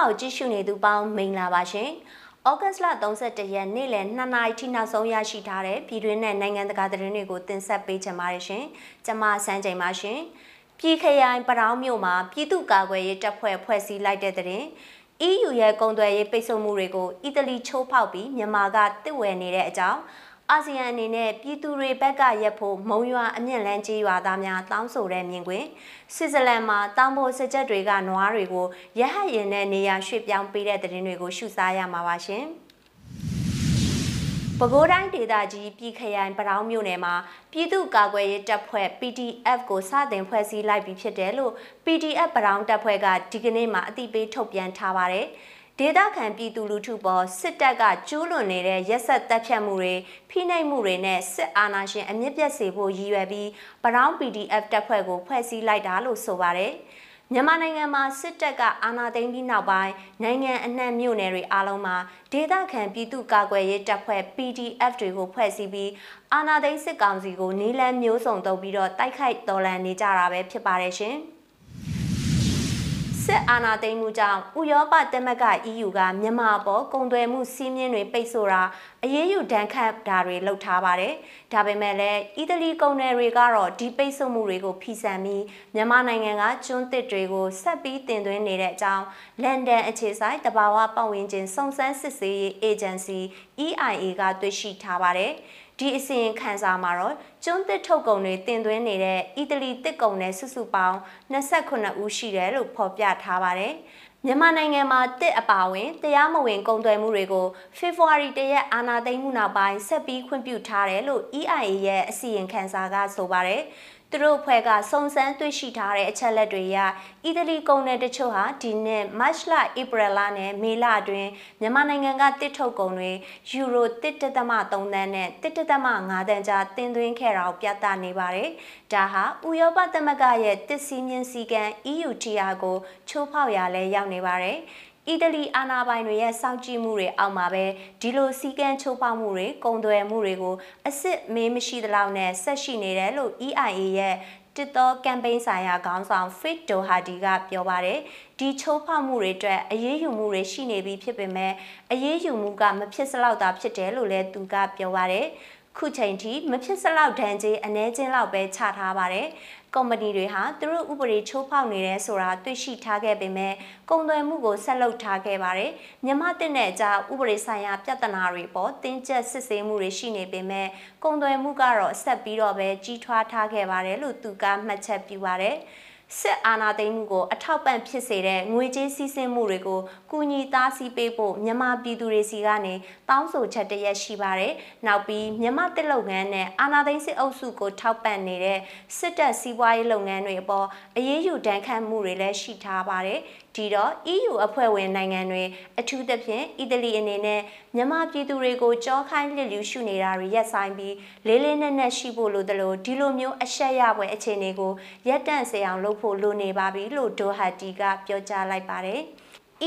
ကိုကြည့်ရှုနေသူပေါင်းမင်္ဂလာပါရှင်။ဩဂတ်စ်လ31ရက်နေ့လယ်2နာရီထိနောက်ဆုံးရရှိထားတဲ့ပြည်တွင်းနဲ့နိုင်ငံတကာသတင်းတွေကိုတင်ဆက်ပေးချင်ပါတယ်ရှင်။ကျွန်မစန်းချိန်ပါရှင်။ပြည်ခရိုင်ပတောင်းမြို့မှာပြည်သူ့ကာကွယ်ရေးတပ်ဖွဲ့ဖွဲ့စည်းလိုက်တဲ့တဲ့ EU ရဲ့ကုန်သွယ်ရေးပိတ်ဆို့မှုတွေကိုအီတလီချိုးဖောက်ပြီးမြန်မာကတစ်ဝယ်နေတဲ့အကြောင်း အာဆီယံအနေနဲ့ပြည်သူတွေဘက်ကရက်ဖို့မုံရွာအမြင့်လန်းကြီးရွာသားများတောင်းဆိုတဲ့မြင်ကွင်းဆွစ်ဇာလန်မှာတောင်ပေါ်စစ်ချက်တွေကနွားတွေကိုရဟတ်ရင်နဲ့နေရာရွှေ့ပြောင်းပေးတဲ့တဲ့တင်တွေကိုရှုစားရမှာပါရှင်။ပဲခူးတိုင်းဒေသကြီးပြည်ခရိုင်ပတောင်းမြို့နယ်မှာပြည်သူ့ကာကွယ်ရေးတပ်ဖွဲ့ PDF ကိုစတင်ဖွဲ့စည်းလိုက်ပြီးဖြစ်တယ်လို့ PDF ပတောင်းတပ်ဖွဲ့ကဒီကနေ့မှအသိပေးထုတ်ပြန်ထားပါတယ်။ ဒေသခံပြည်သူလူထုပေါ်စစ်တပ်ကကျူးလွန်နေတဲ့ရက်ဆက်တပ်ဖြတ်မှုတွေဖိနှိပ်မှုတွေနဲ့စစ်အာဏာရှင်အမြင့်ပြတ်စေဖို့ရည်ရွယ်ပြီးပရောင်း PDF တပ်ဖွဲ့ကိုဖွဲ့စည်းလိုက်တာလို့ဆိုပါတယ်။မြန်မာနိုင်ငံမှာစစ်တပ်ကအာဏာသိမ်းပြီးနောက်ပိုင်းနိုင်ငံအနှံ့မြို့နယ်တွေအားလုံးမှာဒေသခံပြည်သူကာကွယ်ရေးတပ်ဖွဲ့ PDF တွေကိုဖွဲ့စည်းပြီးအာဏာသိမ်းစစ်ကောင်စီကိုနီးလန်းမျိုးစုံတုပ်ပြီးတော့တိုက်ခိုက်တော်လှန်နေကြတာပဲဖြစ်ပါတယ်ရှင်။ စစ်အာဏာသိမ်းမှုကြောင့်ဥရောပသမဂ္ဂ EU ကမြန်မာပေါ်ကုန်သွယ်မှုစီးမြင့်တွေပိတ်ဆို့တာအရေးယူဒဏ်ခတ်တာတွေလုပ်ထားပါတယ်။ဒါပေမဲ့လည်းအီတလီကုန်သည်တွေကတော့ဒီပိတ်ဆို့မှုတွေကိုဖီဆန်ပြီးမြန်မာနိုင်ငံကကျွန်းသစ်တွေကိုဆက်ပြီးတင်သွင်းနေတဲ့အကြောင်းလန်ဒန်အခြေစိုက်တဘာဝပတ်ဝန်းကျင်စုံစမ်းစစ်ဆေးရေးအေဂျင်စီ EIA ကတွေ့ရှိထားပါတယ်။ ဒီအစီရင်ခံစာမှာတော့ကျွန်းတစ်ထုတ်ကုန်တွေတင်သွင်းနေတဲ့အီတလီတစ်ကုန်နဲ့စုစုပေါင်း28ဦးရှိတယ်လို့ဖော်ပြထားပါတယ်။မြန်မာနိုင်ငံမှာတစ်အပါဝင်တရားမဝင်ကုန်သွယ်မှုတွေကိုဖေဖော်ဝါရီတရက်အာဏာသိမ်းမှုနောက်ပိုင်းဆက်ပြီးခွင့်ပြုထားတယ်လို့ EIA ရဲ့အစီရင်ခံစာကဆိုပါတယ်။ သူတို့ဖွဲ့ကစုံစမ်းတွေ့ရှိထားတဲ့အချက်လက်တွေအရအီတလီကုန်တဲ့တချို့ဟာဒီနှစ်မတ်လဧပြီလနဲ့မေလအတွင်းမြန်မာနိုင်ငံကတစ်ထုတ်ကုန်တွေယူရို1.3သန်းနဲ့1.5သန်းကြားတင်သွင်းခဲ့တာကိုပြသနေပါတယ်။ဒါဟာဥရောပသမဂ္ဂရဲ့တစ်စီးမြင့်စည်းကမ်း EU-TR ကိုချိုးဖောက်ရလဲရောက်နေပါတယ်။ အီတလီအာဏာပိုင်တွေရဲ့စောင့်ကြည့်မှုတွေအောက်မှာပဲဒီလိုစီကံချိုးဖောက်မှုတွေကုန်သွယ်မှုတွေကိုအစ်စ်မေးမရှိသလောက်နဲ့ဆက်ရှိနေတယ်လို့ EIA ရဲ့တစ်တော်ကမ်ပိန်းဆိုင်ရာခေါင်းဆောင် Fit Doherty ကပြောပါတယ်ဒီချိုးဖောက်မှုတွေအတွက်အရေးယူမှုတွေရှိနေပြီဖြစ်ပေမဲ့အရေးယူမှုကမဖြစ်စလောက်သာဖြစ်တယ်လို့လည်းသူကပြောပါတယ် ခုချိန်ထိမဖြစ်စလောက်ဒဏ်ကြေးအ ਨੇ ချင်းလောက်ပဲချထားပါတယ်ကုမ္ပဏီတွေဟာသူတို့ဥပဒေချိုးဖောက်နေတယ်ဆိုတာသိရှိထားခဲ့ပေမဲ့ကုန်သွယ်မှုကိုဆက်လုပ်ထားခဲ့ပါတယ်မြမတစ်နဲ့အကြဥပဒေဆိုင်ရာပြဿနာတွေပေါ်တင်းကျပ်စစ်ဆေးမှုတွေရှိနေပေမဲ့ကုန်သွယ်မှုကတော့ဆက်ပြီးတော့ပဲကြီးထွားထားခဲ့ပါတယ်လို့သူကမှတ်ချက်ပြုပါတယ် စစ်အာဏာသိမ်းမှုကိုအထောက်ပံ့ဖြစ်စေတဲ့ငွေကြေးစည်းစိမ်မှုတွေကိုကူညီသားစီးပေးဖို့မြန်မာပြည်သူတွေစီကနေတောင်းဆိုချက်တရက်ရှိပါတယ်။နောက်ပြီးမြန်မာတစ်လုပ်ငန်းနဲ့အာဏာသိမ်းစစ်အုပ်စုကိုထောက်ပံ့နေတဲ့စစ်တပ်စီးပွားရေးလုပ်ငန်းတွေအပေါ်အရေးယူဒဏ်ခတ်မှုတွေလည်းရှိထားပါတယ်။ဒီတော့ EU အဖွဲ့ဝင်နိုင်ငံတွေအထူးသဖြင့်အီတလီအနေနဲ့မြန်မာပြည်သူတွေကိုကြောခိုင်းလစ်လျူရှုနေတာတွေရက်ဆိုင်ပြီးလေးလေးနက်နက်ရှိဖို့လိုသလိုဒီလိုမျိုးအရှက်ရပွဲအခြေအနေကိုရပ်တန့်စေအောင်လုပ်ဖို့လိုနေပါပြီလို့ဒိုဟာတီကပြောကြားလိုက်ပါတယ်။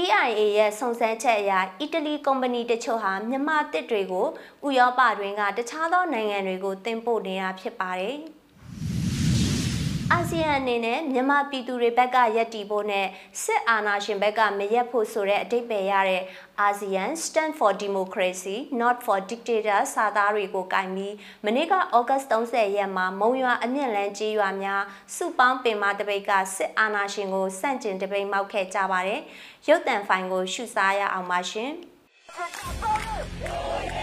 EIA ရဲ့စုံစမ်းချက်အရအီတလီကုမ္ပဏီတချို့ဟာမြန်မာတစ်တွေကိုဥရောပတွင်ကတခြားသောနိုင်ငံတွေကိုတင်ပို့နေတာဖြစ်ပါတယ်။ အာဆီယံအနေနဲ့မြန်မာပြည်သူတွေဘက်ကယက်တီဖို့နဲ့စစ်အာဏာရှင်ဘက်ကမရက်ဖို့ဆိုတဲ့အတိတ်ပဲရတဲ့ ASEAN Stand for Democracy Not for Dictator စာသားတွေကိုကင်ပြီးမနေ့ကဩဂတ်30ရက်မှာမုံရွာအမြင့်လန်းကြီးရွာများစုပေါင်းပင်မတပိတ်ကစစ်အာဏာရှင်ကိုစန့်ကျင်တပိတ်မောက်ခဲ့ကြပါတယ်။ရုပ်တံဖိုင်ကိုရှုစားရအောင်ပါရှင်။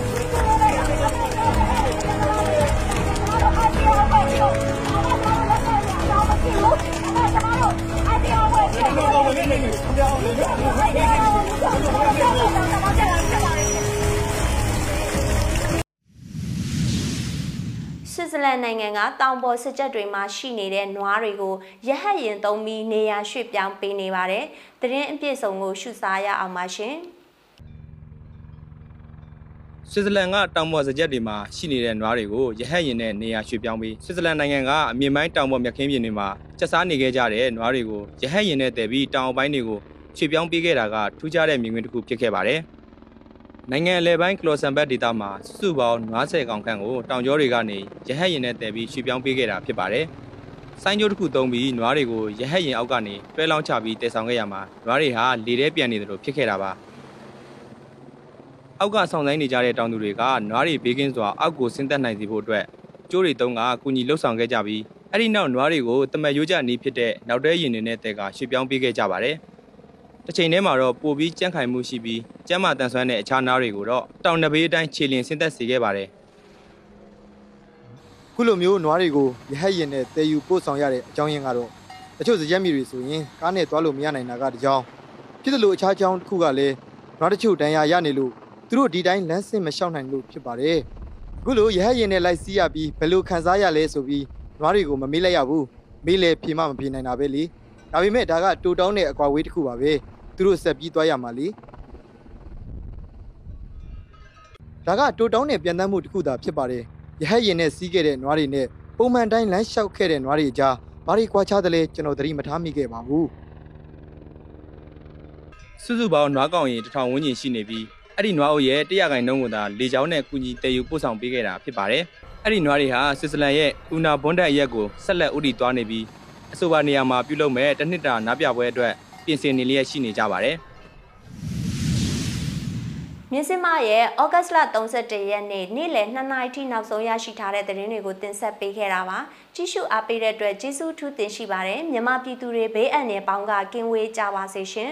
စ်ဇလန်နိုင်ငံကတောင်ပေါ်စစ်ချက်တွေမှာရှိနေတဲ့နွားတွေကိုရဟတ်ရင်သုံးပြီးနေရာရွှေ့ပြောင်းပေးနေပါတယ်။တရင်အပြည့်စုံကိုရှုစားရအောင်ပါရှင်။ဆွစ်ဇာလန်ကတောင်ပေါ်စကြက်တွေမှာရှိနေတဲ့နွားတွေကိုရဟတ်ရင်နဲ့နေရာရွှေ့ပြောင်းပြီးဆွစ်ဇာလန်နိုင်ငံကအမြင့်ပိုင်းတောင်ပေါ်မြက်ခင်းပြင်တွေမှာကျက်စားနေခဲ့ကြတဲ့နွားတွေကိုရဟတ်ရင်နဲ့တည်ပြီးတောင်အောက်ပိုင်းတွေကိုရွှေ့ပြောင်းပေးခဲ့တာကထူးခြားတဲ့မြင်ကွင်းတစ်ခုဖြစ်ခဲ့ပါတယ်။ နိုင်ငံအလဲပိုင်းကလော်ဆန်ဘတ်ဒေသမှာစုစုပေါင်း90ကောင်ခန့်ကိုတောင်ကျောတွေကနေရဟတ်ရင်နဲ့တည်ပြီးရွှေ့ပြောင်းပေးခဲ့တာဖြစ်ပါတယ်။ဆိုင်းကျိုးတစ်ခုသုံးပြီးနွားတွေကိုရဟတ်ရင်အောက်ကနေတွဲလောင်းချပြီးတည်ဆောင်ခဲ့ရမှာနွားတွေဟာလေထဲပြန်နေတယ်လို့ဖြစ်ခဲ့တာပါ။အောက်ကဆောင်ဆိုင်နေကြတဲ့တောင်သူတွေကနွားတွေဘေးကင်းစွာအောက်ကိုဆင်းသက်နိုင်စေဖို့အတွက်ကျိုးတွေတုံးကကုညီလှုပ်ဆောင်ခဲ့ကြပြီးအဲ့ဒီနောက်နွားတွေကိုတမက်ရိုးကြနီးဖြစ်တဲ့နောက်တဲရင်တွေနဲ့တဲကရွှေ့ပြောင်းပေးခဲ့ကြပါတယ်။ တစ်ချိန်တည်းမှာတော့ပိုပြီးကြန့်ခိုင်မှုရှိပြီးကျမ်းမာတန်ဆွမ်းတဲ့အခြားနားတွေကိုတော့တောင်နဘေးအတိုင်းခြေလျင်ဆင်းသက်စေခဲ့ပါတယ်ခုလိုမျိုးနွားတွေကိုရဟတ်ရင်နဲ့တည်ယူပို့ဆောင်ရတဲ့အကြောင်းရင်းကတော့တချို့စရက်မြေတွေဆိုရင်ကားနဲ့သွားလို့မရနိုင်တာကတကြောင်ဖြစ်တယ်လို့အခြားကြောင်းတစ်ခုကလည်းနွားတချို့တန်ရာရနေလို့သူတို့ဒီတိုင်းလမ်းဆင့်မလျှောက်နိုင်လို့ဖြစ်ပါတယ်အခုလိုရဟတ်ရင်နဲ့လိုက်စီးရပြီးဘယ်လိုခံစားရလဲဆိုပြီးနွားတွေကိုမမေးလိုက်ရဘူးမေးလဲဖြေမှမဖြေနိုင်တာပဲလေ ဒါပေမဲ့ဒါကတူတောင်းတဲ့အကွာဝေးတစ်ခုပါပဲသူတို့ဆက်ပြီးသွားရမှာလေဒါကတူတောင်းတဲ့ပြန်တမ်းမှုတစ်ခုသာဖြစ်ပါတယ်ရဟတ်ရင်နဲ့စီးခဲ့တဲ့နွားတွေနဲ့ပုံမှန်တိုင်းလမ်းလျှောက်ခဲ့တဲ့နွားတွေအကြားဘာတွေကွာခြားသလဲကျွန်တော်သတိမထားမိခဲ့ပါဘူး။စုစုပေါင်းနွားကောင်ရင်တစ်ထောင်ဝန်းကျင်ရှိနေပြီးအဲ့ဒီနွားအုပ်ရဲ့100ခိုင်နှုန်းကိုသာလေချောင်းနဲ့ကုညီတည်ယူပို့ဆောင်ပေးခဲ့တာဖြစ်ပါတယ်။အဲ့ဒီနွားတွေဟာဆွစ်ဇာလန်ရဲ့ဥနာဘွန်ဒတ်အရက်ကိုဆက်လက်ဥတီသွားနေပြီး အဆိုပါနေရာမှာပြုလုပ်မဲ့တစ်နှစ်တာနားပြပွဲအတွက်ပြင်ဆင်နေလျက်ရှိနေကြပါတယ်။မြင်းစမရဲ့ဩဂတ်စ်လ31ရက်နေ့နေ့လယ်2နာရီထိနောက်ဆုံးရရှိထားတဲ့သတင်းတွေကိုတင်ဆက်ပေးခဲ့တာပါကြီးစုအားပေးတဲ့အတွက်ကျေးဇူးထူးတင်ရှိပါတယ်မြမပြည်သူတွေဘေးအန္တရာယ်ပေါင်းကကင်းဝေးကြပါစေရှင်